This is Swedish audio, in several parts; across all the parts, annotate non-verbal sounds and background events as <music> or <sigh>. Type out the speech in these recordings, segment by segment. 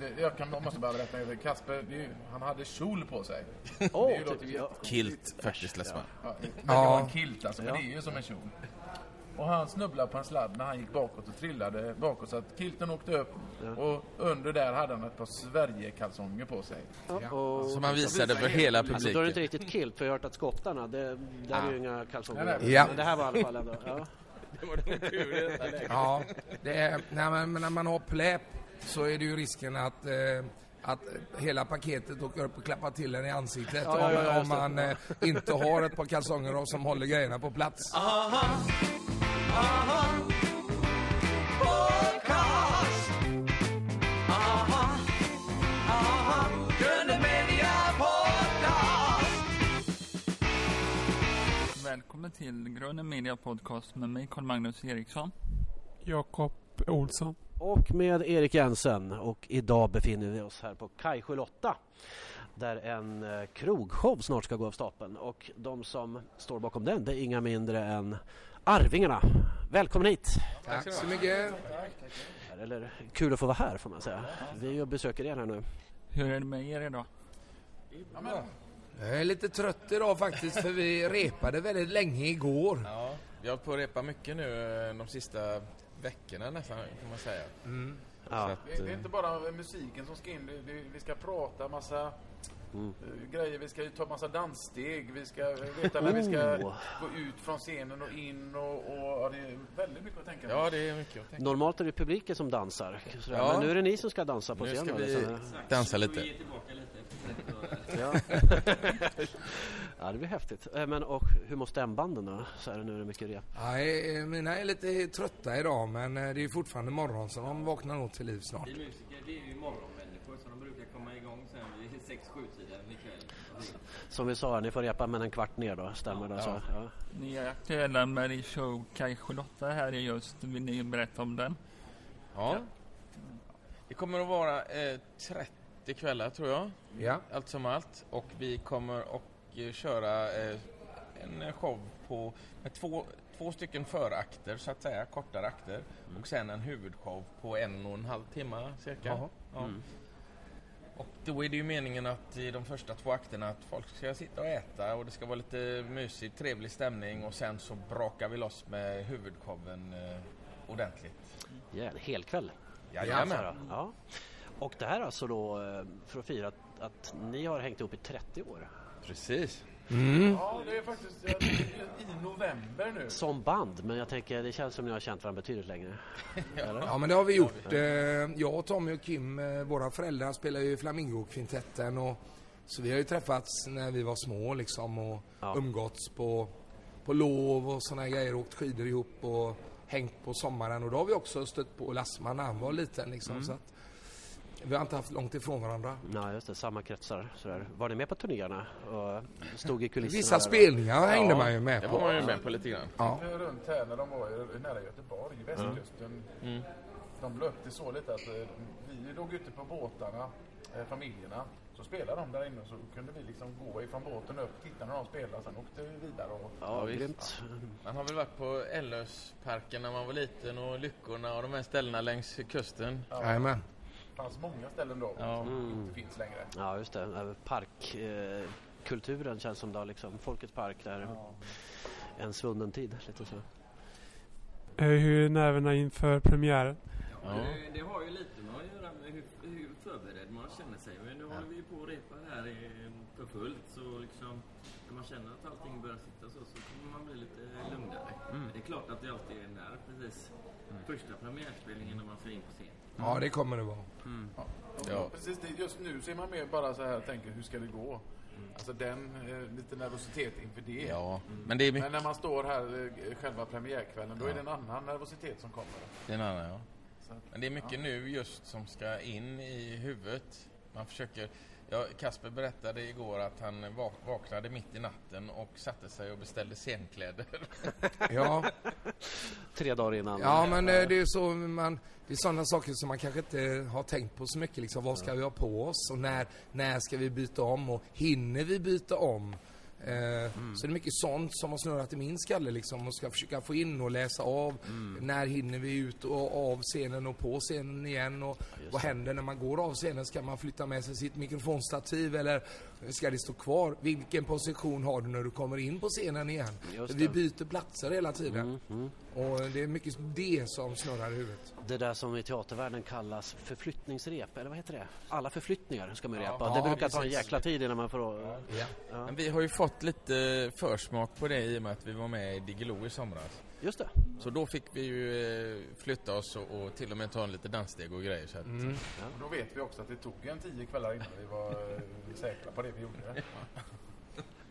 det- jag kan, måste bara berätta, det. Kasper, det ju- han hade kjol på sig. Åh, det låter typ, ja. Kilt faktiskt. Ja, det Ja. vara en kilt alltså, men det är ju som en kjol. Och han snubblade på en sladd när han gick bakåt och trillade bakåt så att kilten åkte upp och under där hade han ett par Sverigekalsonger på sig. Och, Som han visade för hela alltså, då är det inte publiken. riktigt kilt, för jag har hört att skottarna, det, där är ju inga kalsonger. Ja. Men det här var i alla fall ändå, ja. Ja, det är, nej, men när man har pläp så är det ju risken att eh, att hela paketet åker upp och klappar till en i ansiktet Ja, ja, ja, om, om man eh, inte har ett par kalsonger som håller grejerna på plats. Välkommen till Gröna Media Podcast med mig Carl-Magnus Eriksson. Jakob Olsson. Och med Erik Jensen och idag befinner vi oss här på Kajsjö Lotta där en eh, krogshow snart ska gå av stapeln och de som står bakom den det är inga mindre än Arvingarna. Välkommen hit! Tack så mycket. Eller kul att få vara här får man säga. Vi är ju och besöker er här nu. Hur är det med er idag? Jag är lite trött idag faktiskt för vi repade väldigt länge igår. Ja, vi har hållit på att repa mycket nu eh, de sista veckorna nästan, kan man säga. Så Ja. att, Det, det är eh, inte bara musiken som ska in, det, det, vi ska prata massa Mm. grejer, vi ska ju ta massa danssteg, vi ska veta när vi ska Oh. gå ut från scenen och in och, och ja, det är väldigt mycket att tänka på. ja, det är mycket att tänka Normalt är det publiken som dansar. sådär. Ja. Men nu är det ni som ska dansa på Nu scenen. ska vi liksom. dansa lite. Ja. <laughs> ja, det blir häftigt. Eh, Men och hur mår stämbanden då? Så här, nu är det mycket rep. Nej, eh, mina är lite trötta idag men det är fortfarande morgon så de vaknar nog till liv snart. Vi musiker, det är ju morgonmänniskor så de brukar komma igång sen vid 6-7-tiden ikväll. Som vi sa, ni får repa med en kvart ner då, stämmer det? Så, ja. Ni är aktuella med din show Kaj 78 här i just. Vill ni berätta om den? Ja. Det kommer att vara eh, 30 kvällar tror jag, Ja. allt som allt. Och vi kommer att eh, köra eh, en show på, med två, två stycken förakter så att säga, kortare akter. Och sen en huvudshow på en och en halv timme cirka. Jaha. Då är det ju meningen att i de första två akterna att folk ska sitta och äta och det ska vara lite mysigt, trevlig stämning och sen så brakar vi loss med huvudshowen eh, ordentligt. Ja, en hel kväll. Jajamän. Ja. Och det här alltså då eh, för att fira att, att ni har hängt ihop i 30 år. Precis. Ja, det är faktiskt ja, det är i november nu. Som band, men jag tänker det känns som ni har känt varandra betydligt längre. <laughs> Eller? Ja men det har vi gjort. Eh, Jag, Tommy och Kim, eh, våra föräldrar spelar ju i Flamingo-kvintetten och så vi har ju träffats när vi var små liksom och Ja. umgåtts på, på lov och såna här grejer, åkt skidor ihop och hängt på sommaren och då har vi också stött på Lassman när han var liten liksom så att vi har inte haft långt ifrån varandra. Ja, just det. Samma kretsar. Sådär. Var ni med på turnéerna? Och stod i kulisserna? Vissa spelningar hängde man ju med Det på. var man ju med på lite grann. Ja. Runt här när de var i- nära Göteborg, västkusten. De löpte så lite att eh, vi låg ute på båtarna, eh, familjerna. Så spelade de där inne och så kunde vi liksom gå ifrån båten upp, titta när de spelade, sen åkte vi vidare. Och, Ja, visst. Man har väl varit på Ellösparken när man var liten och Lyckorna och de här ställena längs kusten. Jajamän. det fanns många ställen då Ja. som inte finns längre. Ja, just det. Parkkulturen eh, känns som då liksom. Folkets park där. En svunnen tid. Lite så. Eh, Hur är nerverna inför premiären? Ja. Det, det har ju lite med att göra med hur, hur förberedd man känner sig. Men nu håller vi ju på att repa här i, för fullt. Så liksom, när man känner att allting börjar sitta så, så kommer man bli lite lugnare. Men det är klart att det alltid är en nerv precis. Första premiärspelningen när man ska in på scen. Ja det kommer det vara. Ja. Precis, det, just nu så är man mer bara så här tänker hur ska det gå? Alltså den, eh, lite nervositet inför det. ja, men det är Men mycket. när man står här eh, själva premiärkvällen, då är det en annan nervositet som kommer. Det är en annan, ja. Att, Men det är mycket nu just som ska in i huvudet. Man försöker... Ja, Kasper berättade igår att han va- vaknade mitt i natten och satte sig och beställde scenkläder. <laughs> Ja. Tre dagar innan. Ja, men eh, det är så man, det är sådana saker som man kanske inte har tänkt på så mycket liksom. Vad ska vi ha på oss och när, när ska vi byta om och hinner vi byta om? Eh, Så det är mycket sånt som har snurrat i min skalle liksom och ska försöka få in och läsa av. När hinner vi ut och av scenen och på scenen igen och vad händer när man går av scenen? Ska man flytta med sig sitt mikrofonstativ eller ska det stå kvar? Vilken position har du när du kommer in på scenen igen? Vi byter platser hela tiden. Och det är mycket det som snurrar i huvudet. Det där som i teatervärlden kallas förflyttningsrep, eller vad heter det? Alla förflyttningar ska man ju repa. Ja, det brukar ta en precis. jäkla tid innan man får... Ja. Ja. Men vi har ju fått lite försmak på det i och med att vi var med i Diggiloo i somras. Just det. Så då fick vi ju eh, flytta oss och, och till och med ta en lite danssteg och grejer. Så att, Och då vet vi också att det tog en tio kvällar innan vi var eh, säkra på det vi gjorde.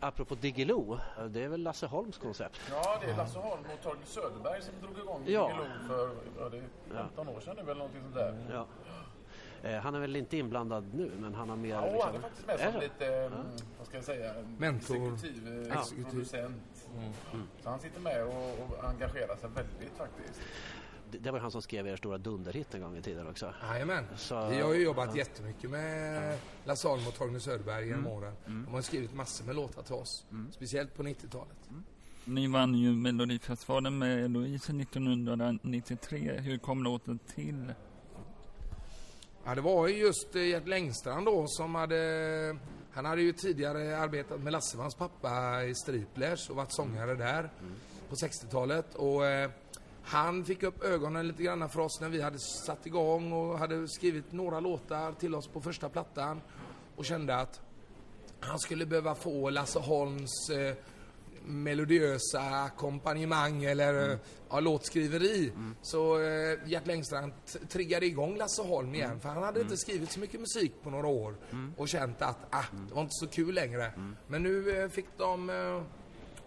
Apropå Diggiloo, det är väl Lasse Holms koncept? Ja, det är Lasse Holm och Torgny Söderberg som drog igång Ja. Diggiloo för ja, det är 15 år sedan nu eller någonting sånt där. Ja. Eh, Han är väl inte inblandad nu, men han har mer... Ja, liksom- han är faktiskt med som lite, mm, vad ska jag säga, en Mentor. exekutiv Ja. producent. Så han sitter med och, och engagerar sig väldigt faktiskt. Det- Det var han som skrev er stora dunderhit en gång i tiden också. Jajamän. Vi har ju jobbat jättemycket med Lasse Holm och Torgny Söderberg genom åren. De har skrivit massor med låtar till oss. Speciellt på 90-talet. Ni vann ju Melodifestivalen med Eloise 1993. Hur kom låten till? Ja, det var ju just eh, Gert Längstrand då som hade... Han hade ju tidigare arbetat med Lassevans pappa i Striplers och varit sångare där på 60-talet. Och eh, han fick upp ögonen lite grann för oss när vi hade satt igång och hade skrivit några låtar till oss på första plattan. Och kände att han skulle behöva få Lasse Holms eh, melodiösa ackompanjemang eller eh, ja, låtskriveri. Så eh, Gert Längstrand triggade igång Lasse Holm igen för han hade inte skrivit så mycket musik på några år och känt att ah, det var inte så kul längre. Men nu eh, fick de eh,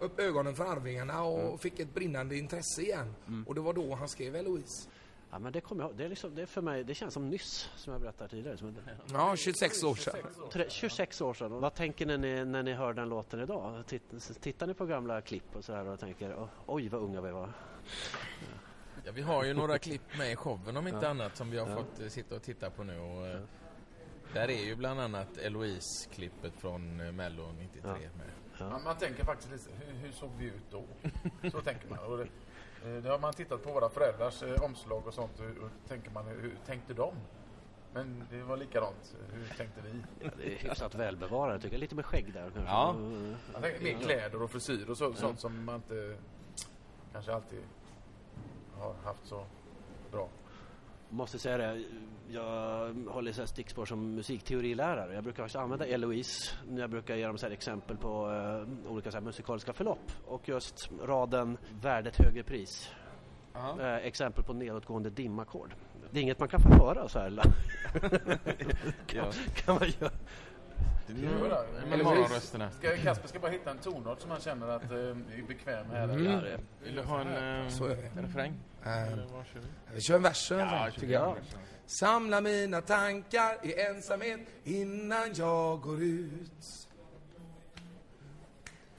upp ögonen för Arvingarna och fick ett brinnande intresse igen. Och det var då han skrev Eloise. Ja, men det kommer jag. Det, är liksom, det är för mig, det känns som nyss, som jag berättade tidigare. Som Ja, 26 år sedan. Tre- 26 år sedan. Och Vad tänker ni när ni, hör den låten idag? Titt, tittar ni på gamla klipp och så här och tänker "Oj, vad unga vi var? ja, vi har ju några <laughs> klipp med i showen om inte annat som vi har fått eh, sitta och titta på nu. Och, eh, Där är ju bland annat Eloise-klippet från eh, Mello 93 Ja. med. Man, man tänker faktiskt lite, hur, hur såg vi ut då? <laughs> Så tänker man. Eh, har man tittat på våra föräldrars eh, omslag och sånt och, och tänker man, hur tänkte de? Men det var likadant. Hur tänkte vi? Ja, det är hyfsat välbevarade tycker jag. Lite med skägg där kanske. Ja. Jag tänkte mer kläder och frisyr och så, sånt som man inte kanske alltid har haft så bra. Måste säga det, jag håller så här stickspår som musikteorilärare. Jag brukar faktiskt använda Eloise när jag brukar ge dem så exempel på eh, olika så musikaliska förlopp. Och just raden värdet högre pris. Eh, exempel på nedåtgående dimackord. Det är inget man kan få höra så här. <laughs> <laughs> kan, kan man göra. Morgonrösterna. Ska, Kasper ska bara hitta en tonart som han känner att eh, är bekväm här. Mm. Vill du ha en, Så är det. en refräng? Kör vi? vi kör en vers, Ja, tycker jag. Ja. Samla mina tankar i ensamhet innan jag går ut.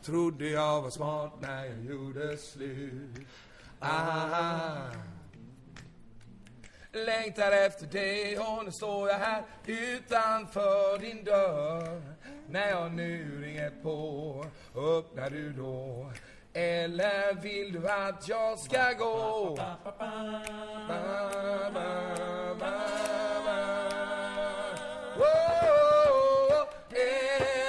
Trodde jag var smart när jag gjorde slut. Ah. Längtar efter dig och nu står jag här utanför din dörr. När jag nu ringer på, öppnar du då? Eller vill du att jag ska gå? Ba, ba, ba, ba.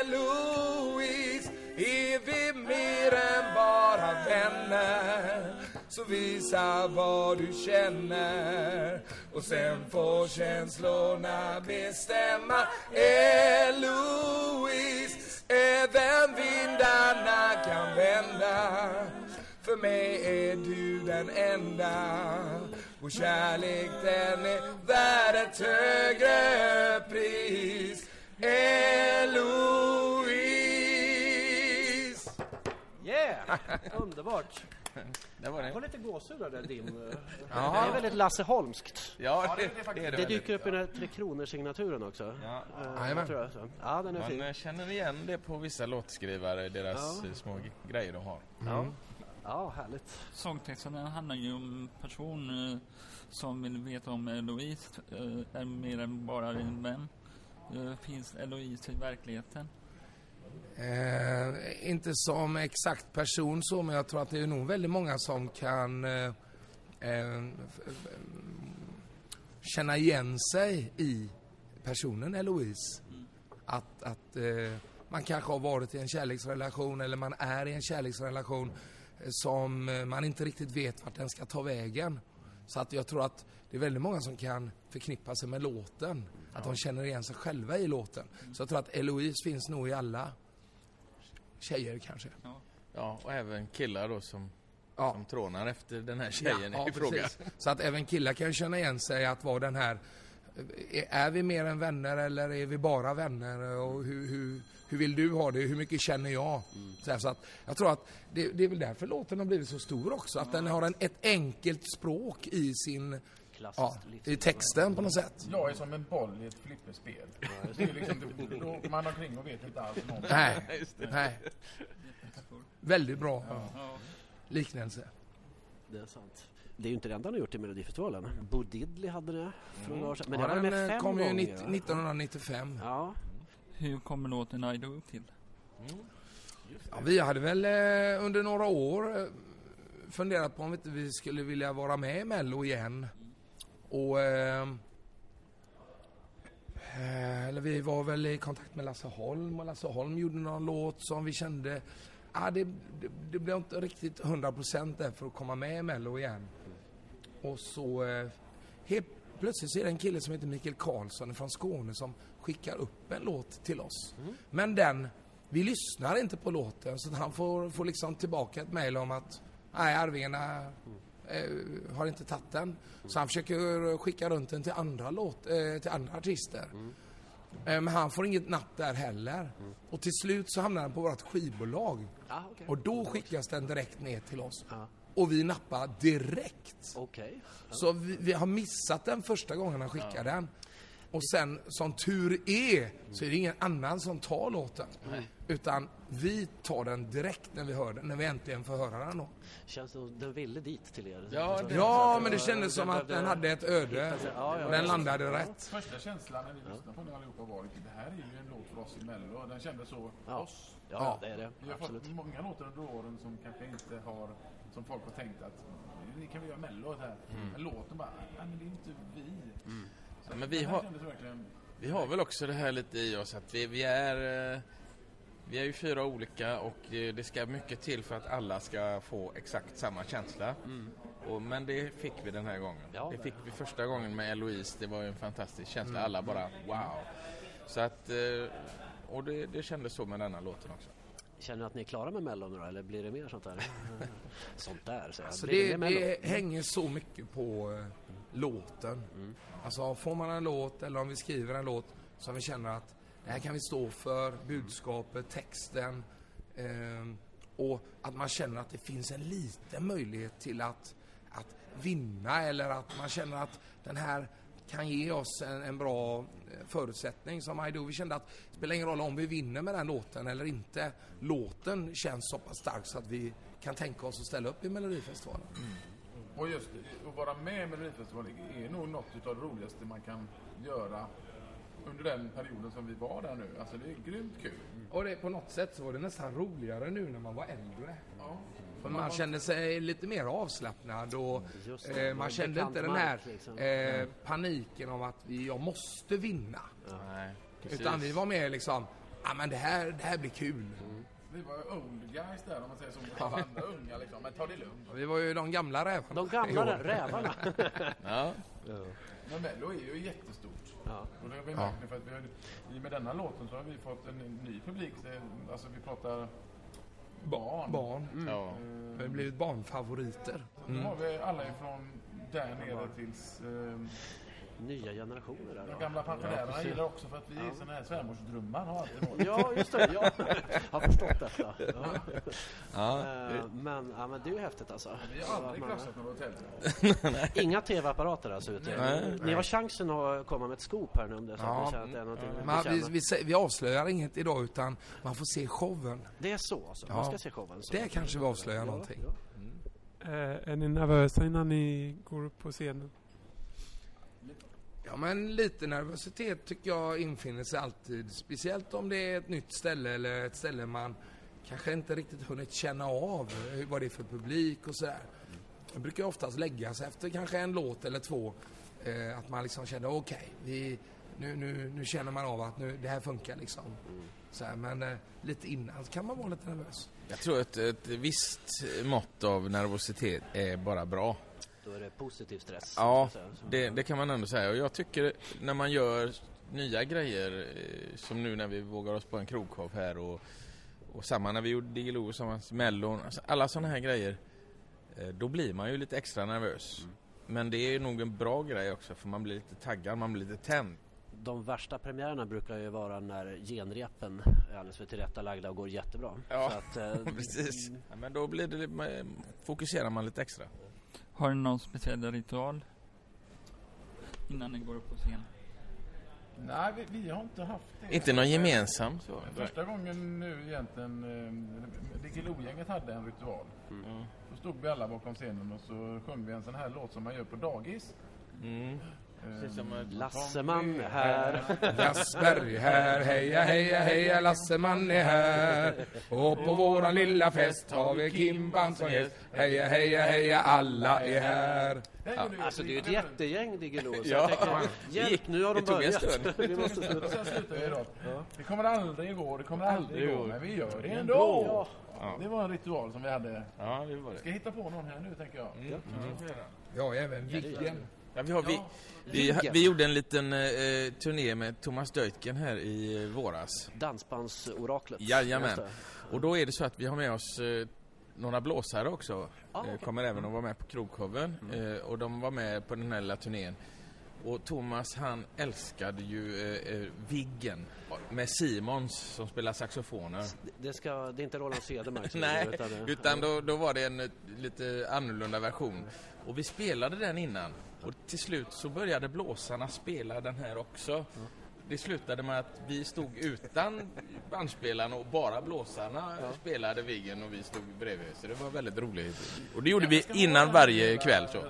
Eloise, är vi mer än bara vänner? Så visa vad du känner och sen får känslorna bestämma. Eloise, även vindarna kan vända. För mig är du den enda Vår kärlek den är värd ett högre pris Eloise Yeah! <laughs> Underbart! <laughs> Där var Jag har det. lite gåshud av det din. <laughs> Ja. Det är väldigt Lasse Holmskt. Ja, det- det, det är det Det dyker upp i den här Tre Kronor-signaturen också. Ja. Eh, Jajamän. tror jag. Ja, den är Man fin. eh, känner igen det på vissa låtskrivare, deras Ja. eh, små grejer de har. Ja. ja, härligt. Sångtexten handlar ju om person eh, som vill veta om Eloise eh, är mer än bara en vän. Eh, finns Eloise i verkligheten? Eh, inte som exakt person så, men jag tror att det är nog väldigt många som kan eh, eh, känna igen sig i personen Eloise. Att, att eh, man kanske har varit i en kärleksrelation eller man är i en kärleksrelation eh, som eh, man inte riktigt vet vart den ska ta vägen. Så att jag tror att det är väldigt många som kan förknippa sig med låten. Att de känner igen sig själva i låten. Så jag tror att Eloise finns nog i alla tjejer kanske. Ja, och även killar då som, Ja. som trånar efter den här tjejen ja, i fråga. precis. Så att även killar kan känna igen sig att vara den här är- vi mer än vänner eller är vi bara vänner? Och hur, hur, hur vill du ha det? Hur mycket känner jag? Så, här, så att jag tror att det, det är väl därför låten har blivit så stor också. Att den har en, ett enkelt språk i sin Klassiskt ja, livs- i texten på något sätt. Jag är som en boll i ett flipperspel. Det är liksom, då- åker man omkring och vet inte alls någonting. Nej, nej. Väldigt bra liknelse. Det är sant. Det är ju inte det enda han har gjort i Melodifestivalen. Bo Diddley hade det för några år sedan. Men Ja, det var den med eh, fem kom ju gånger. 90, va? 1995. Ja, Hur kommer låten I Do till? Ja, vi hade väl eh, under några år eh, funderat på om inte vi skulle vilja vara med i Mello igen. Och... Eh, eh, eller vi var väl i kontakt med Lasse Holm och Lasse Holm gjorde någon låt som vi kände ah, det, det, det blev inte riktigt 100% där för att komma med i Mello igen. Och så eh, helt plötsligt så är det en kille som heter Mikael Karlsson från Skåne som skickar upp en låt till oss. Men den, vi lyssnar inte på låten så han får, får liksom tillbaka ett mejl om att nej, Arvingarna eh, har inte tagit den. Så han försöker skicka runt den till andra, låt, eh, till andra artister. Eh, Men han får inget napp där heller. Och till slut så hamnar den på vårt skivbolag. ah, okej. Och då skickas den direkt ner till oss. Ja. Och vi nappar direkt. Okej. Så vi, vi har missat den första gången han skickar den. Och sen, som tur är, så är det ingen annan som tar låten. Utan vi tar den direkt när vi hör den, när vi äntligen får höra den då. Känns det den ville dit till er? Ja, det- Ja, men det kändes som att den hade ett öde. Ja, ja, den ja. landade rätt. Första känslan när vi lyssnade på den allihopa var att det här är ju en låt för oss i Mello. Den kändes så Ja. oss. Ja, det är det. Vi har Absolut. fått många låtar under åren som kanske inte har, som folk har tänkt att "Nu kan vi göra Mello här. Men låten bara, nej men det är inte vi. Så Men vi har- verkligen, Vi har väl också det här lite i oss att vi, vi är... eh, Vi är ju fyra olika och det ska mycket till för att alla ska få exakt samma känsla. Och, men det fick vi den här gången. Ja, det det- fick vi första gången med Eloise. Det var ju en fantastisk känsla. Alla bara wow. Så att... eh, Och det, det kändes så med denna låten också. Känner ni att ni är klara med Mello nu då, eller blir det mer sånt där? <laughs> sånt där, jag. Alltså blir det, Mello? det hänger så mycket på eh, låten. Alltså får man en låt eller om vi skriver en låt som vi känner att det här kan vi stå för, budskapet, texten. ehm, och att man känner att det finns en liten möjlighet till att, att vinna eller att man känner att den här kan ge oss en, en bra eh, förutsättning som I Do. Vi kände att det spelar ingen roll om vi vinner med den låten eller inte. Låten känns så pass stark så att vi kan tänka oss att ställa upp i Melodifestivalen. Och just det, att vara med i Melodifestivalen är nog något utav det roligaste man kan göra under den perioden som vi var där nu. Alltså det är grymt kul. Och det, på något sätt så var det nästan roligare nu när man var äldre. Ja. För man kände sig lite mer avslappnad och det, eh, man kände inte den här liksom. eh, paniken om att vi, jag måste vinna. Nej, Utan vi var mer liksom, ja men det här, det här blir kul. Vi var old guys där om man säger så. mot alla andra unga liksom. Men ta det lugnt. Vi var ju de gamla rävarna. De gamla rä- rävarna. <laughs> Ja. Men Mello är ju jättestort. Ja. Och det har vi märkt nu för att vi har, i och med denna låten så har vi fått en ny publik. Alltså vi pratar barn. Barn. ja. Vi har blivit barnfavoriter. Nu har vi alla ifrån där nere tills eh, Nya generationer där de gamla pensionärerna gillar också för att vi är såna här svärmorsdrömmar har alltid varit. Ja, just det. Jag har förstått detta. Ja. <laughs> Ja. Eh, Men, ja, men det är ju häftigt alltså. Vi har aldrig man- kraschat några hotell. <laughs> Inga tv-apparater alltså ute. Nej. Ni har chansen att komma med ett scoop här nu om det så att Ja. att det är någonting Man, vi, vi, vi avslöjar inget idag utan man får se showen. Det är så alltså? Man Ja. ska se showen? Så. Det kanske vi avslöjar Ja, någonting. ja. Eh, är ni nervösa innan ni går upp på scenen? Ja, men lite nervositet tycker jag infinner sig alltid. Speciellt om det är ett nytt ställe eller ett ställe man kanske inte riktigt hunnit känna av eh, vad det är för publik och sådär. Det brukar oftast lägga sig efter kanske en låt eller två. Eh, att man liksom känner okej, okay, nu, nu, nu känner man av att nu, det här funkar liksom. Så här, men eh, lite innan kan man vara lite nervös. Jag tror att ett visst mått av nervositet är bara bra. Då är det positiv stress. Ja, det, det, kan man ändå säga. Och jag tycker när man gör nya grejer, eh, som nu när vi vågar oss på en krogshow här och, och samma när vi gjorde Diggiloo tillsammans Mellon, alltså alla sådana här grejer, eh, då blir man ju lite extra nervös. Mm. Men det är nog en bra grej också för man blir lite taggad, man blir lite tänd de värsta premiärerna brukar ju vara när genrepen är alldeles för tillrättalagda och går jättebra. Ja, att, eh, <laughs> precis. Ja, men då blir det, fokuserar man lite extra. Har ni någon speciell ritual innan ni går upp på scen? Nej, vi, vi, har inte haft det. Inte någon gemensam? Så. Första gången nu egentligen, eh, Diggiloo-gänget hade en ritual. Mm. Då stod vi alla bakom scenen och så sjöng vi en sån här låt som man gör på dagis. Mm. Lasseman är här. Lassberg <laughs> här, heja heja heja Lasseman är här. Och på våran lilla fest har vi Kimban som gäst. Heja heja heja alla är här. Ja. Alltså det är ju ett jättegäng Diggiloo. Ja. jag <laughs> hjälp nu har de börjat. <laughs> vi måste sluta. Sen slutar vi då. Det kommer aldrig gå, det kommer aldrig gå, men vi gör det ändå. Ja. Det var en ritual som vi hade. Ja, det var det. Ska hitta på någon här nu tänker jag. Mm. Mm. Ja, även Viggen. Ja, vi, har, vi, vi, vi, gjorde en liten eh, turné med Thomas Deutgen här i eh, våras. Dansbandsoraklet. Jajamän. Och då är det så att vi har med oss eh, några blåsare också. Ah, okay. Kommer även att vara med på krogshowen. Mm. Eh, och de var med på den här lilla turnén. Och Thomas han älskade ju eh, eh Viggen med Simons som spelar saxofoner. Det, ska, det är inte Roland Cedermark <laughs> Nej, utan, utan då, då var det en lite annorlunda version. Och vi spelade den innan. Och till slut så började blåsarna spela den här också. Mm. Det slutade med att vi stod utan bandspelarna och bara blåsarna ja. spelade Viggen och vi stod bredvid. Så det var väldigt roligt. Och det gjorde vi innan varje kväll. Så.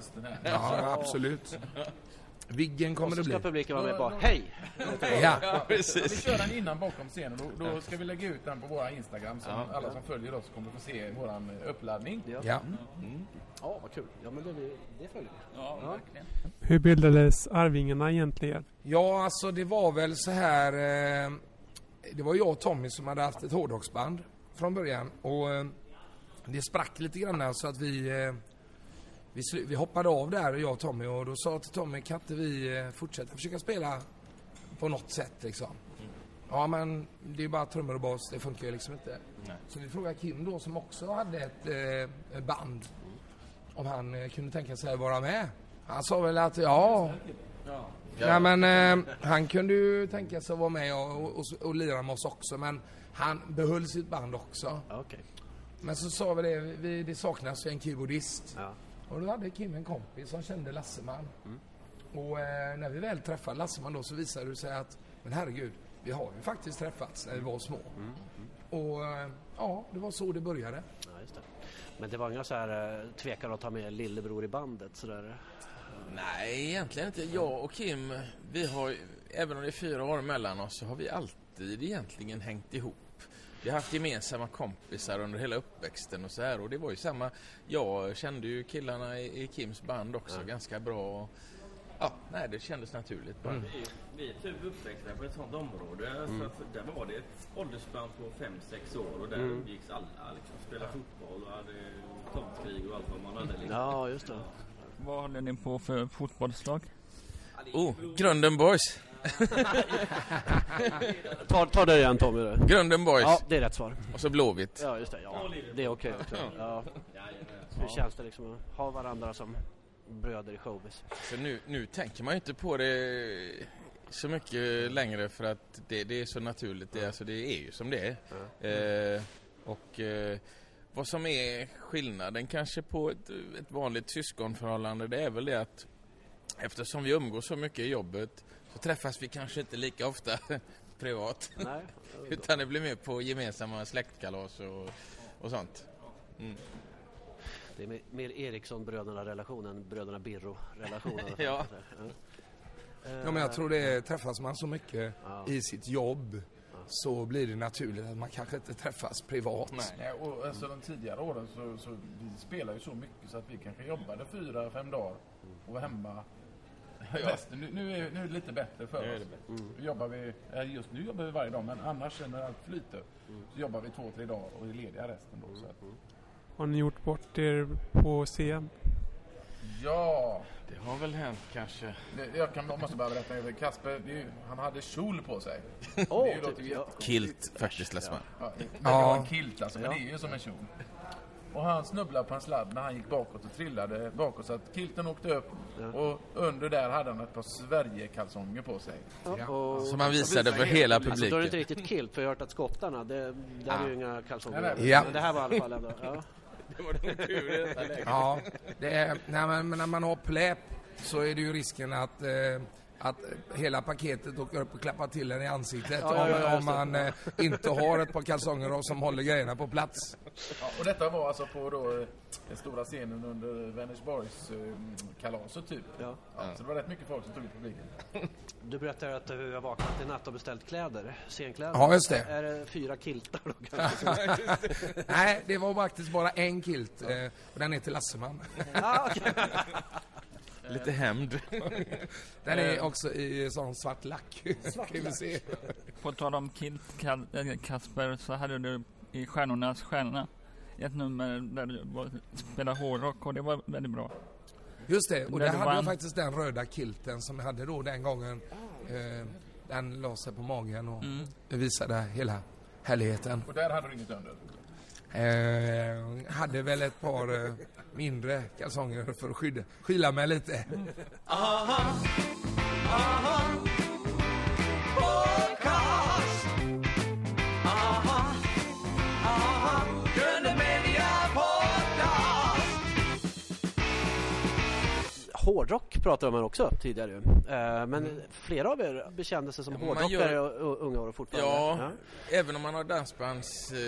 Ja, absolut. <laughs> Viggen kommer det bli. Och så ska publiken vara med på Hej! Ja, ja precis. Vi kör den innan bakom scenen. Då, då ska vi lägga ut den på våra Instagram så ja. alla som följer oss kommer få se våran uppladdning. Ja. Ja, mm. mm. ja vad kul. Ja, men det, det följer vi. Ja, ja. verkligen. Hur bildades Arvingarna egentligen? Ja, alltså det var väl så här. Eh, det var jag och Tommy som hade haft ett hårdrocksband från början. Och eh, det sprack lite grann så att vi eh, vi, vi hoppade av där, jag och Tommy, och då sa till Tommy, kan inte vi eh, fortsätta försöka spela på något sätt liksom? Mm. Ja, men det är bara trummor och bas, det funkar ju liksom inte. Nej. Så vi frågade Kim då, som också hade ett eh, band, mm. om han eh, kunde tänka sig att vara med. Han sa väl att ja, ja. Nej men eh, han kunde ju tänka sig att vara med och, och, och, lira med oss också men han behöll sitt band också. Okay. Men så sa vi det, vi, det saknas ju en keyboardist. Ja. Och då hade Kim en kompis som kände Lasseman. Mm. Och eh, när vi väl träffade Lasseman då så visade det sig att, men herregud, vi har ju faktiskt träffats när vi var små. Mm. Mm. Och eh, ja, det var så det började. Ja, det. Men det var inga så här eh, tvekan att ta med lillebror i bandet sådär? Nej, egentligen inte. Jag och Kim, vi har, även om det är fyra år mellan oss, så har vi alltid egentligen hängt ihop. Vi har haft gemensamma kompisar under hela uppväxten och så här och det var ju samma. Jag kände ju killarna i, i Kims band också ja. ganska bra. Ja, nej det kändes naturligt bara. Mm. Vi, vi är typ uppväxta på ett sånt område. Mm. Så att där var det ett åldersspann på 5-6 år och där mm. alla. Liksom, spelade fotboll och hade tomtkrig och allt vad man hade. Liksom. Ja, just det. Vad håller ni på för fotbollslag? Oh, Grunden Boys. <laughs> ta, ta det igen Tommy. Grunden Boys. Ja, det är rätt svar. Och så Blåvitt. Ja, just det. Ja, det är okej okay också. Ja. Hur känns det liksom att ha varandra som bröder i showbiz? För nu, nu tänker man ju inte på det så mycket längre för att det, det är så naturligt. Det, alltså, det är ju som det är. Mm. Eh, och eh, vad som är skillnaden kanske på ett, ett vanligt syskonförhållande det är väl det att eftersom vi umgås så mycket i jobbet så träffas vi kanske inte lika ofta <laughs> privat. Nej, <laughs> Utan det blir mer på gemensamma släktkalas och, och sånt. Mm. Det är mer Eriksson-bröderna-relationen, bröderna Birro-relationen. <laughs> ja. Ja, men jag tror det träffas man så mycket Ja. i sitt jobb så blir det naturligt att man kanske inte träffas privat. Nej, och alltså de tidigare åren så, så vi spelade ju så mycket så att vi kanske jobbade fyra, fem dagar och var hemma resten. Nu, nu, är, nu är det lite bättre för Nu är oss. det Nu jobbar vi, ja, just nu jobbar vi varje dag men annars när allt flyter så jobbar vi två, tre dagar och är lediga resten då. Så att, Har ni gjort bort er på scen? ja, Det har väl hänt kanske. det, jag kan, jag måste bara berätta. för Kasper, det är, ju- han hade kjol på sig. Åh, det typ, ju ja. jättekonstigt. Kilt faktiskt Lessman. Ja, det Ja. var en kilt alltså, men det är ju som en kjol. Och han snubblade på en sladd när han gick bakåt och trillade bakåt så att kilten åkte upp och under där hade han ett par Sverige-kalsonger på sig. Ja, och, Som han visade för hela alltså, då är det inte publiken. riktigt kilt för jag har hört att skottarna, det, där är ju inga kalsonger. Ja. Men det här var i alla fall ändå, ja. <laughs> Det var nog tur i detta läget. Ja, det är, nej, men men när man har pläp så är det ju risken att, eh, att hela paketet åker upp och klappar till en i ansiktet Ja, ja, ja, om, om man eh, inte har ett par kalsonger och som håller grejerna på plats. Ja, och detta var alltså på då, eh, den stora scenen under Vänersborgs eh, kalaset typ. Ja. Ja, Så det var rätt mycket folk som tog ut publiken. <laughs> Du berättade att du har vaknat i natt och beställt kläder, scenkläder. Ja, just det. Är det fyra kiltar då <laughs> kanske? Nej, det var faktiskt bara en kilt eh, och den är till Lasseman. ah, okej. Lite hämnd. <laughs> Den är också i sån svart lack. Svart vi se. På tal om Kilt äh, Kasper så hade du i Stjärnornas stjärna ett nummer där du spelade hårdrock och det var väldigt bra. Just det, och där hade jag vann. faktiskt den röda kilten som jag hade då den gången. Eh, den la sig på magen och Mm. visade hela härligheten. Och där hade du inget under. Eh, hade väl ett par eh, mindre kalsonger för att skydda, skyla mig lite. Hårdrock pratade man också tidigare. Eh, Men flera av er bekände sig som Ja, hårdrockare gör- unga år fortfarande. Ja, även om man har dansbands eh,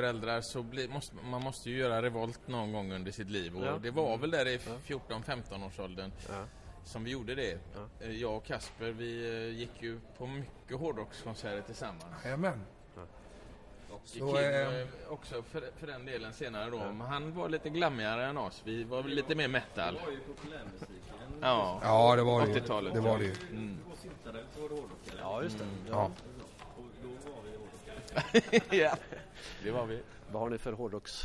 föräldrar så blir, måste, man måste ju göra revolt någon gång under sitt liv och Ja. det var väl där i 14-15 års åldern Ja. som vi gjorde det. Ja. Eh, Jag och Kasper vi eh, gick ju på mycket hårdrockskonserter tillsammans. Jajamän. Och Så, Kim eh, också för, för den delen senare då. Men han var lite glammigare än oss. Vi var väl lite mer metal. Det var ju populärmusiken. Ja. Ja, det var det ju. 80-talet. Det var det ju. Mm. Två syntare så var det hårdrockare. Ja, just det. Ja. Och då var vi hårdrockare. ja, <laughs> det var vi. Vad har ni för hårdrocks...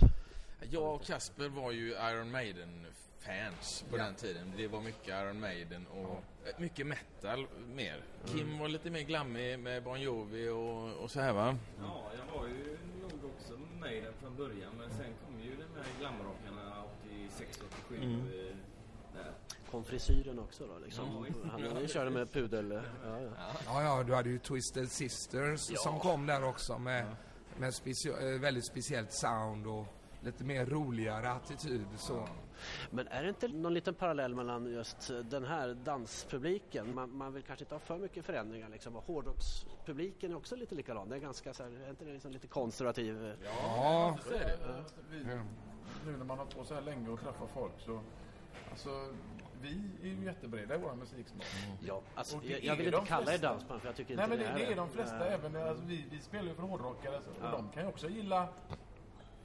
Jag och Kasper var ju Iron Maiden-fans på Ja. den tiden. Det var mycket Iron Maiden och eh, mycket metal mer. Kim var lite mer glammig med Bon Jovi och, och så här va? Ja, jag var ju nog också med i den från början. Men sen kom ju de här glamrockarna 86, 87. Mm. eh, Där. Kom frisyren också då liksom? Ja. Han ni körde med pudel... Ja, ja. Ja, ja, du hade ju Twisted Sisters som kom där också med, med specia- eh, väldigt speciellt sound och lite mer roligare attityd. Så. Men är det inte någon liten parallell mellan just den här danspubliken? Man, man vill kanske inte ha för mycket förändringar liksom. Hårdrockspubliken är också lite likadan. Det är ganska så här, är inte det liksom lite konservativ? Ja, Så är det. Vi, nu när man har på så här länge och träffar folk så... Alltså, vi är ju jättebreda i vår musiksmak. Ja, alltså, Och det jag, jag är vill inte de kalla er flesta. dansband för jag tycker Nej inte men det, det det är de flesta, Nej. även alltså, vi, vi spelar ju för hårdrockare så, och Ja. de kan ju också gilla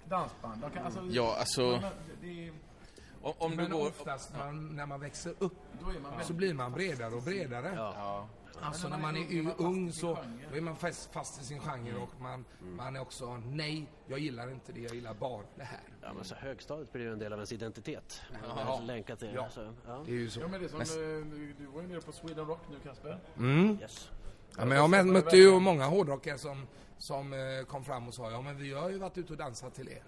dansband. De kan, alltså, Ja, alltså- men det, Om, om du men går... oftast man, när man växer upp då är man så blir man bredare och bredare. Ja. Alltså när man är ung, man så då är man fast, fast i sin genre och man, man är också nej, jag gillar inte det, jag gillar bara det här. Ja, men så högstadiet blir ju en del av ens identitet. Ja. Ja. Länkat till Ja. Så, ja. Det är ju så. Ja men det är som, Men- eh, du, var ju nere på Sweden Rock nu Kasper. Mm. Yes. Ja, men jag mö- mötte ju många hårdrockare som, som eh, kom fram och sa ja men vi har ju varit ute och dansat till er.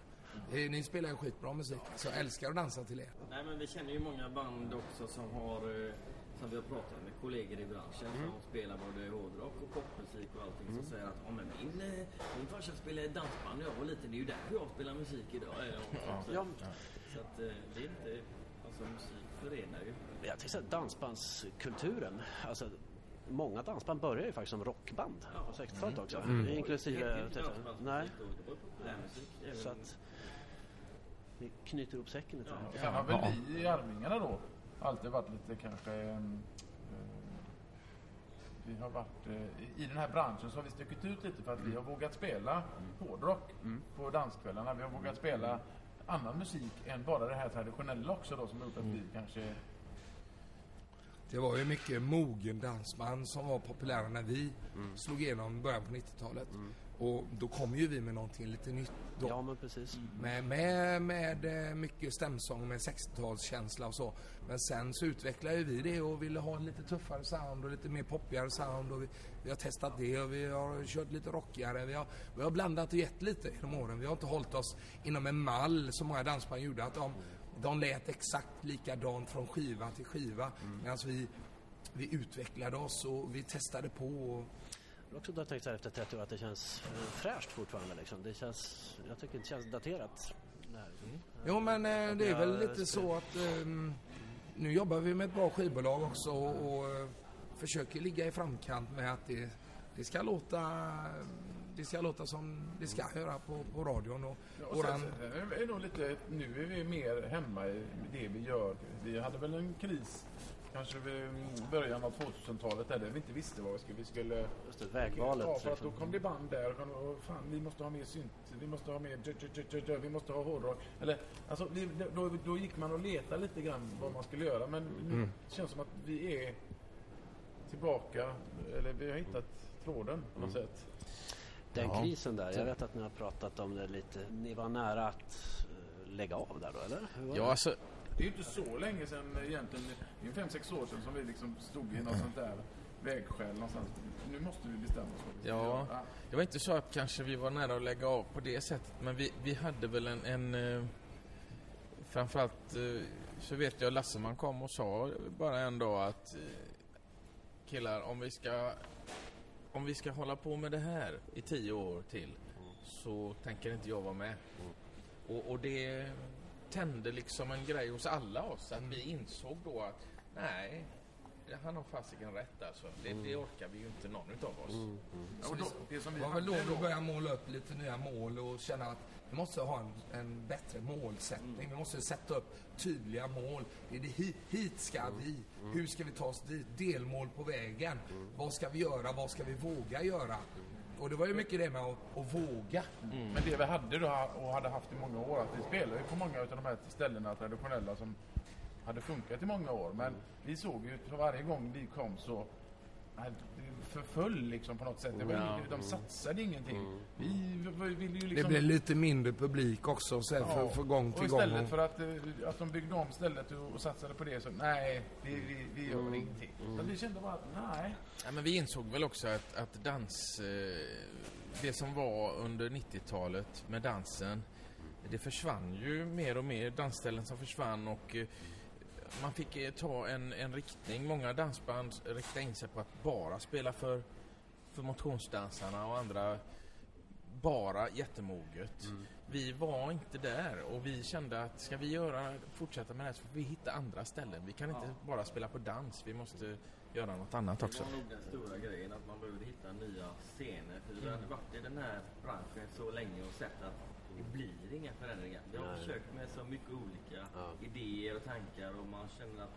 Ni spelar ju skitbra musik, så jag älskar att dansa till er. Nej men vi känner ju många band också som har eh, som vi har pratat med kollegor i branschen som spelar både hårdrock och popmusik och allting som säger att ja, men min, eh, min farsa spelade dansband när jag var liten, det är ju därför jag spelar musik idag. och så. Ja, Så att eh, det är inte, alltså musik förenar ju. jag tänkte säga dansbandskulturen. Alltså, många dansband börjar ju faktiskt som rockband på 60-talet också. Inklusive... Det heter ju inte Nej, så att... Vi knyter ihop säcken lite. här. Sen har väl vi i Arvingarna då alltid varit lite kanske ehm, eh, vi har varit, eh, I den här branschen så har vi stuckit ut lite för att vi har vågat spela hårdrock på danskvällarna. Vi har vågat spela annan musik än bara det här traditionella också då som har gjort att vi kanske Det var ju mycket mogen dansband som var populära när vi slog igenom i början på 90-talet. Och då kom ju vi med någonting lite nytt då. Ja, men precis. Med, med, med eh, mycket stämsång med 60-talskänsla och så. Men sen så utvecklade ju vi det och ville ha en lite tuffare sound och lite mer poppigare sound. Och vi, vi har testat det och vi har kört lite rockigare. Vi har, vi har blandat och gett lite genom åren. Vi har inte hållit oss inom en mall som många dansband gjorde. Att de, de lät exakt likadant från skiva till skiva. Medan vi, vi utvecklade oss och vi testade på. Och, också då tänkt så här efter 30 år att det känns eh, fräscht fortfarande. Liksom. Det känns, jag tycker det känns daterat. Det här. Jo men eh, det är väl lite spel- så att ehm, nu jobbar vi med ett bra skivbolag också och, och eh, försöker ligga i framkant med att det, det ska låta det ska låta som det ska göra på, på radion. Och Ja, och våran, sen, är nog lite, nu är vi mer hemma i det vi gör. Vi hade väl en kris kanske vid början av 2000-talet där vi inte visste vad vi skulle... Vi skulle Just det, vägvalet. Ja, för att då liksom. kom det band där och och fan, vi måste ha mer synt, vi måste ha mer dö, dö, dö, vi måste ha hårdrock. Eller, alltså, vi, då, då gick man och letade lite grann vad man skulle göra men nu känns det som att vi är tillbaka, eller vi har hittat tråden på något sätt. Den Ja. krisen där, jag vet att ni har pratat om det lite. Ni var nära att eh, lägga av där då, eller? Hur var Ja, det? alltså, Det är ju inte så länge sedan egentligen, det är fem sex år sedan som vi liksom stod i något sånt där vägskäl någonstans. Nu måste vi bestämma oss Ja. Det var inte så att kanske vi var nära att lägga av på det sättet, men vi, vi hade väl en... en eh, framförallt eh, så vet jag Lasseman kom och sa bara en dag att eh, killar, om vi ska om vi ska hålla på med det här i tio år till så tänker inte jag vara med. Och, och det tände liksom en grej hos alla oss att vi insåg då att nej, han har fasiken rätt alltså. Det, det orkar vi ju inte någon utav oss. Ja, och då, det som vi var väl då vi började måla upp lite nya mål och känna att vi måste ha en, en bättre målsättning. Vi måste sätta upp tydliga mål. Det är det hit, hit ska vi. Hur ska vi ta oss dit? Delmål på vägen. Vad ska vi göra? Vad ska vi våga göra? Och det var ju mycket det med att, att våga. Men det vi hade då och hade haft i många år, att vi spelade ju på många av de här ställena traditionella som hade funkat i många år. Men vi såg ju varje gång vi kom så förföll liksom på något sätt. Det var, Ja. De satsade ingenting. Vi v- ville ju Det liksom... blev lite mindre publik också så här, för, Ja, för gång och till gång. istället för att, eh, att de byggde om stället och, och satsade på det så nej, vi, vi, vi gör ingenting. Så vi kände bara att nej. Ja, men vi insåg väl också att, att dans, eh, det som var under 90-talet med dansen, det försvann ju mer och mer. Dansställen som försvann och eh, man fick eh, ta en, en riktning. Många dansband riktade in sig på att bara spela för, för motionsdansarna och andra bara jättemoget. Vi var inte där och vi kände att ska vi göra, fortsätta med det här så får vi hitta andra ställen. Vi kan inte bara spela på dans, vi måste göra något annat också. Det var nog den stora grejen att man behövde hitta nya scener. För vi hade varit i den här branschen så länge och sett att det blir inga förändringar. Vi har Nej. försökt med så mycket olika Ja. idéer och tankar och man känner att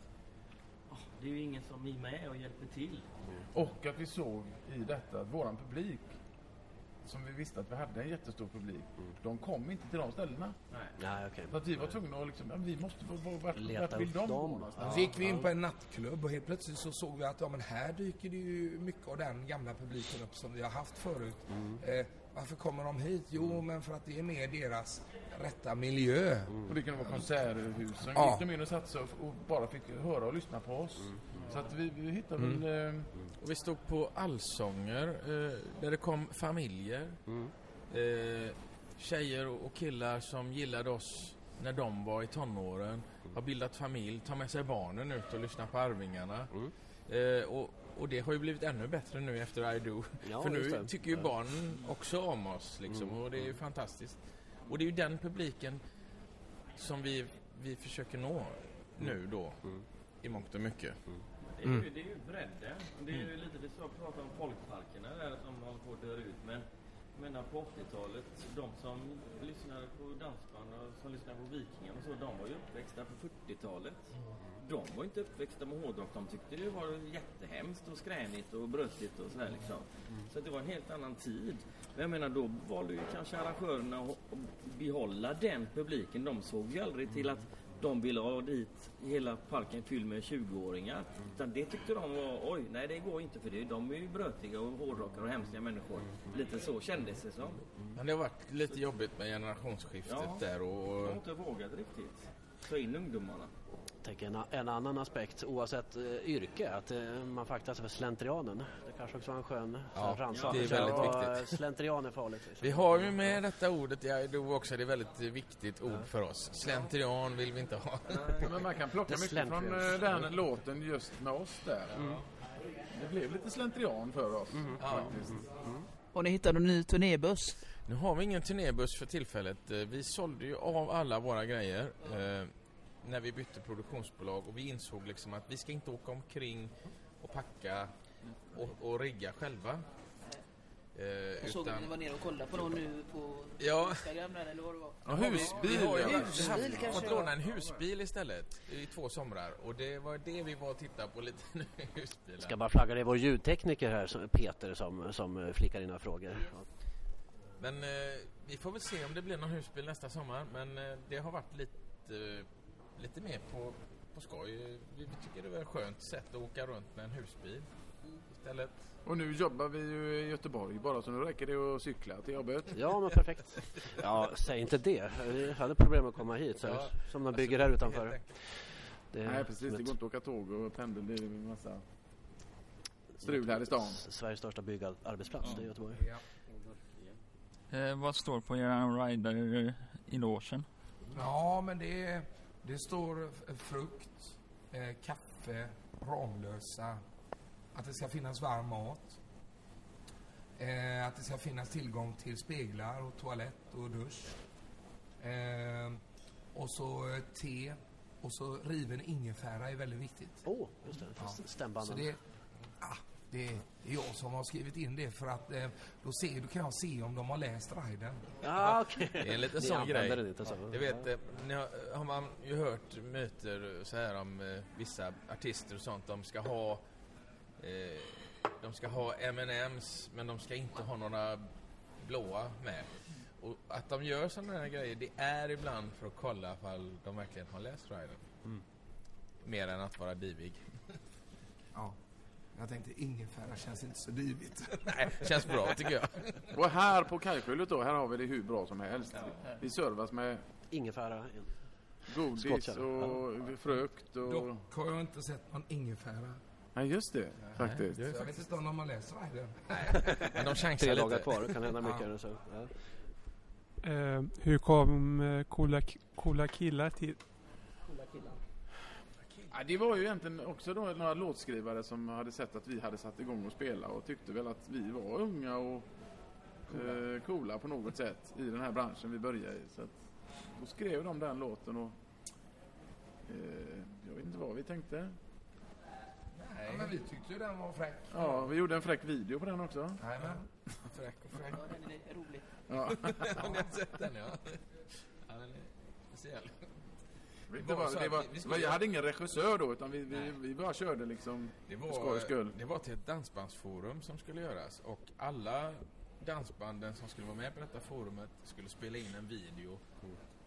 "Ah, det är ju ingen som är med och hjälper till. Och att vi såg i detta att våran publik, som vi visste att vi hade en jättestor publik, de kom inte till de ställena. Nej. Nej, okej. Så att vi var tvungna att liksom, ja, vi måste, vart, vart, Leta vill de dem. någonstans? Så gick vi in på en nattklubb och helt plötsligt så såg vi att ja, men här dyker det ju mycket av den gamla publiken upp som vi har haft förut. Eh, varför kommer de hit? Jo, men för att det är mer deras rätta miljö. Och det kunde vara konserthusen. Ja. gick de in och satte sig och, bara fick höra och lyssna på oss. Så att vi, vi hittade väl... Eh, Och vi stod på allsånger eh, där det kom familjer. Eh, tjejer och och killar som gillade oss när de var i tonåren. Har bildat familj, tar med sig barnen ut och lyssnar på Arvingarna. Eh, och, och det har ju blivit ännu bättre nu efter I Do. Ja, För nu tycker ju barnen också om oss liksom och det är ju fantastiskt. Och det är ju den publiken som vi, vi försöker nå nu då. I mångt och mycket. Det är, ju, det är ju bredden. Och Det är ju lite det som jag pratade om folkparkerna där som håller på att dö ut. Men menar på 80-talet, de som lyssnade på dansband och som lyssnade på Vikingarna och så, de var ju uppväxta på 40-talet. De var inte uppväxta med hårdrock. De tyckte det var jättehemskt och skränigt och bröstigt och sådär liksom. Så det var en helt annan tid. Men jag menar då valde ju kanske arrangörerna att behålla den publiken. De såg ju aldrig till att de ville ha dit hela parken fylld med 20-åringar. Utan det tyckte de var, oj, nej det går inte för det. De är ju brötiga och hårdrockare och hemska människor. Lite så kändes det som. Men det har varit lite jobbigt med generationsskiftet Ja. där De har och... inte vågat riktigt ta in ungdomarna. Tänker en, en annan aspekt oavsett eh, yrke, att eh, man faktiskt för slentrianen. Det kanske också var en skön Ja, rannsakelse. det är väldigt Vad, viktigt. Slentrian är farligt. liksom. Vi har ju med detta ordet, ja, det var också det är väldigt viktigt ord för oss. Slentrian vill vi inte ha. Men man kan plocka mycket från slentrian. eh, den låten just med oss där. Det blev lite slentrian för oss faktiskt. Och ni hittade en ny turnébuss. Nu har vi ingen turnébuss för tillfället. Eh, Vi sålde ju av alla våra grejer eh, när vi bytte produktionsbolag och vi insåg liksom att vi ska inte åka omkring och packa och, och rigga själva. Eh, Jag såg att ni var nere och kollade på någon nu på Ja. Instagram där, eller vad det var. Ja, husbil. Vi har ju Husbil haft, kanske fått låna en husbil istället i två somrar och det var det vi var och tittade på lite nu, <laughs> husbilar. Ska bara flagga, det är vår ljudtekniker här, som- Peter, som, som eh, flickar in några frågor. Men eh, vi får väl se om det blir någon husbil nästa sommar. Men eh, det har varit lite, lite mer på, på skoj. Vi, tycker det är ett skönt sätt att åka runt med en husbil istället. Och nu jobbar vi ju i Göteborg bara så nu räcker det att cykla till jobbet. Ja, men perfekt. <laughs> Ja, säg inte det. Vi hade problem att komma hit, så, Ja, som de bygger här Helt utanför. Det är Nej precis, det går inte att åka tåg och pendel. Det är en massa strul här i stan. Sveriges största byggarbetsplats, det är Göteborg. Ja. Eh, vad står på er rider i låsen? Ja, men det, det står f- frukt, eh, kaffe, Ramlösa, att det ska finnas varm mat, eh, att det ska finnas tillgång till speglar och toalett och dusch. Eh, och så eh, te och så riven ingefära är väldigt viktigt. Åh, oh, just det. Ja. Stämbanden. Så det, det, det är jag som har skrivit in det för att eh, då, ser, då kan jag se om de har läst riden. Ja, okej. Det är en liten sån grej. den inte så. Du vet, eh, ni har, har man ju hört myter så här om eh, vissa artister och sånt. De ska ha eh, de ska ha M&M's men de ska inte ha några blåa med. Och att de gör sådana här grejer, det är ibland för att kolla ifall de verkligen har läst riden. Mm. Mer än att vara divig. Ja. Jag tänkte ingefära känns inte så divigt. <laughs> Nej, känns bra tycker jag. Och här på Kajskjulet då, här har vi det hur bra som helst. Vi servas med Ingefära. godis Skottkärra. och frukt och... Dock har jag inte sett någon ingefära. Nej just det, faktiskt. Så jag vet inte om de har läst riden. <laughs> Men de chansar Tre dagar lite. kvar, det kan hända mycket. Så, ja. Eh, hur kom eh, coola, coola killar till? Ja, det var ju egentligen också då några låtskrivare som hade sett att vi hade satt igång och spela och tyckte väl att vi var unga och coola, eh, coola på något sätt i den här branschen vi började i. Så att, då skrev de den låten och eh, jag vet inte vad vi tänkte. Ja, men vi tyckte ju den var fräck. Ja, vi gjorde en fräck video på den också. Nej, men. Fräck och fräck. Ja, den är rolig. Ja. <laughs> Har ni har sett den ja? ja den är speciell. Det var det var, vi- vi jag hade ingen regissör då utan vi, vi, vi bara körde liksom Det för var, skojs skull. det var till ett dansbandsforum som skulle göras och alla dansbanden som skulle vara med på detta forumet skulle spela in en video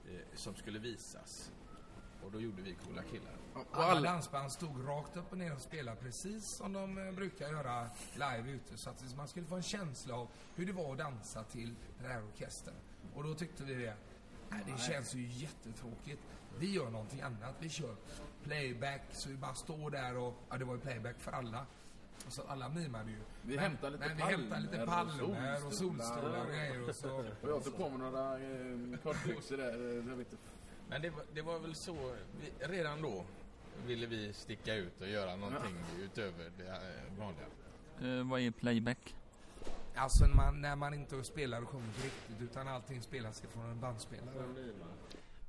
eh, som skulle visas. Och då gjorde vi coola killar. Och Alla alla, dansband stod rakt upp och ner och spelade precis som de eh, brukar göra live ute. Så att man skulle få en känsla av hur det var att dansa till den här orkestern. Och då tyckte vi det. Nej, det känns ju jättetråkigt. Vi gör någonting annat. Vi kör playback så vi bara står där och... Ja, det var ju playback för alla. Och så alla mimade ju. Vi men, hämtar lite men vi hämtar lite palmer och palmer och solstolar. och grejer och så... och jag tog på mig några eh, kortbyxor där. eh, Jag vet inte. Men det var, det var väl så, vi, redan då ville vi sticka ut och göra någonting utöver det eh, vanliga. Eh, vad är playback? Alltså när man, när man inte spelar och sjunger riktigt utan allting spelas ifrån en bandspelare.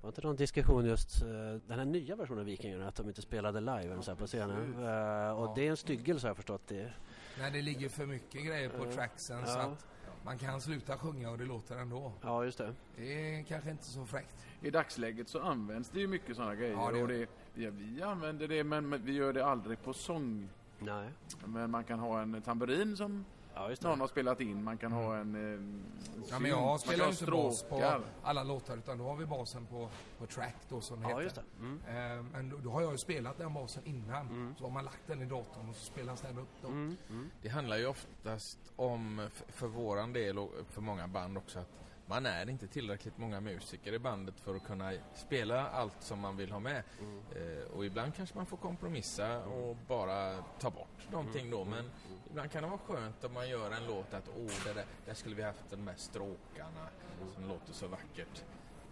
Var inte någon diskussion just eh, den här nya versionen av Vikingarna att de inte spelade live eller så här på scenen? Eh, och det är en styggelse har jag förstått det. När det ligger för mycket grejer på Ja. tracksen så Ja. att man kan sluta sjunga och det låter ändå. Ja, just det. Det är kanske inte så fräckt. I dagsläget så används det ju mycket sådana grejer. Ja, det och det, ja, vi använder det men men vi gör det aldrig på sång. Nej. Men man kan ha en tamburin som Ja, just det. någon har spelat in. Man kan ha en eh, Ja, men jag spelar kan ju inte bas på alla låtar utan då har vi basen på, på track då som det Ja, heter. just det. Mm. Eh, Men då, då har jag ju spelat den basen innan. Så har man lagt den i datorn och så spelas den upp då. Mm. Mm. Det handlar ju oftast om, för våran del och för många band också, att man är inte tillräckligt många musiker i bandet för att kunna spela allt som man vill ha med. Mm. Eh, och ibland kanske man får kompromissa och bara ta bort någonting då. Men ibland kan det vara skönt om man gör en låt att åh, där, där skulle vi haft de här stråkarna som låter så vackert.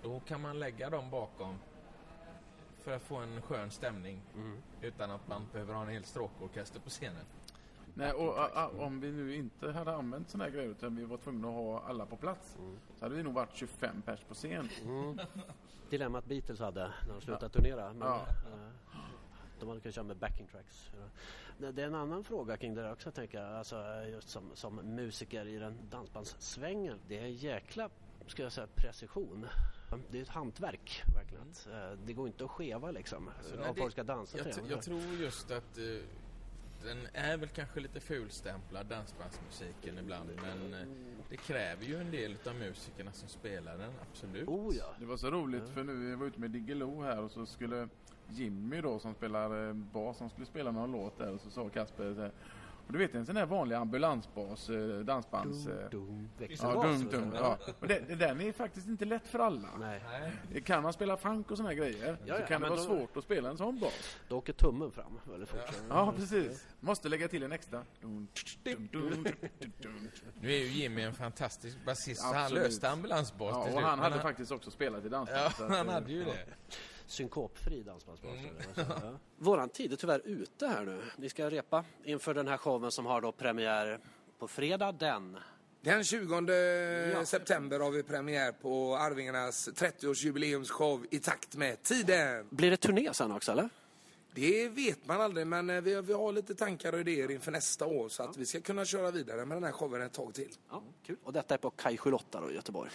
Då kan man lägga dem bakom för att få en skön stämning Mm. utan att man behöver ha en hel stråkorkester på scenen. Nej, och a, a, om vi nu inte hade använt såna här grejer utan vi var tvungna att ha alla på plats så hade vi nog varit 25 pers på scen. Mm. <laughs> Dilemmat Beatles hade när de slutade turnera. Men, Ja. eh, de hade kunnat köra med backing tracks. Ja. Det är en annan fråga kring det där också tänker jag. Alltså, just som, som musiker i den dansbandssvängen. Det är en jäkla ska jag säga, precision. Det är ett hantverk verkligen. Eh, Det går inte att skeva liksom. Alltså, om nej, det- folk ska dansa Jag, till jag tror just att eh, den är väl kanske lite fulstämplad dansbandsmusiken ibland men eh, det kräver ju en del av musikerna som spelar den, absolut. Oh ja. Det var så roligt för nu vi var ute med Diggiloo här och så skulle Jimmy då som spelar eh, bas, han skulle spela någon låt där och så sa Kasper så här, och du vet en sån här vanlig ambulansbas, eh, dansbands... eh, Dum, dum, Ja, dum, dum, ja. Där är faktiskt inte lätt för alla. Nej, Kan man spela funk och såna här grejer Ja, så ja, kan det vara då- svårt att spela en sån bas. då åker tummen fram väldigt fort. Ja, precis. Måste lägga till en extra. Dum, dum, dum, dum, dum. Nu är ju Jimmy en fantastisk basist så han löste ambulansbas Ja, till och slut, han hade faktiskt också spelat i dansband. Ja, så att, han eh, hade ju ja. det. Synkopfri dansbandsbas. <laughs> Ja. Våran tid är tyvärr ute här nu. Vi ska repa inför den här showen som har då premiär på fredag den. Den 20 september har vi premiär på Arvingarnas 30-årsjubileumsshow i takt med tiden. Blir det turné sen också eller? Det vet man aldrig men eh, vi, vi har lite tankar och idéer inför nästa år så att vi ska kunna köra vidare med den här showen ett tag till. Ja, kul. Och detta är på Kaj 78 då i Göteborg.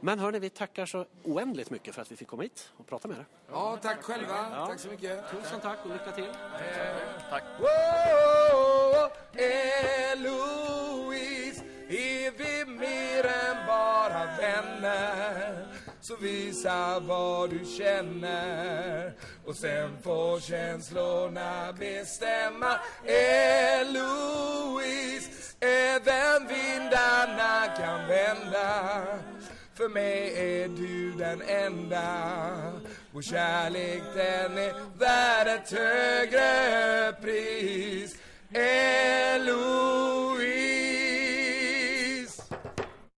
Men hörni, vi tackar så oändligt mycket för att vi fick komma hit och prata med er. Ja, tack själva. Tack så mycket. Tusen tack och lycka till. Wow, Eloise, är vi mer än bara vänner? Så visa vad du känner och sen får känslorna bestämma. Eloise, även vindarna kan vända. För mig är du den enda Vår kärlek den är värd ett högre pris Eloise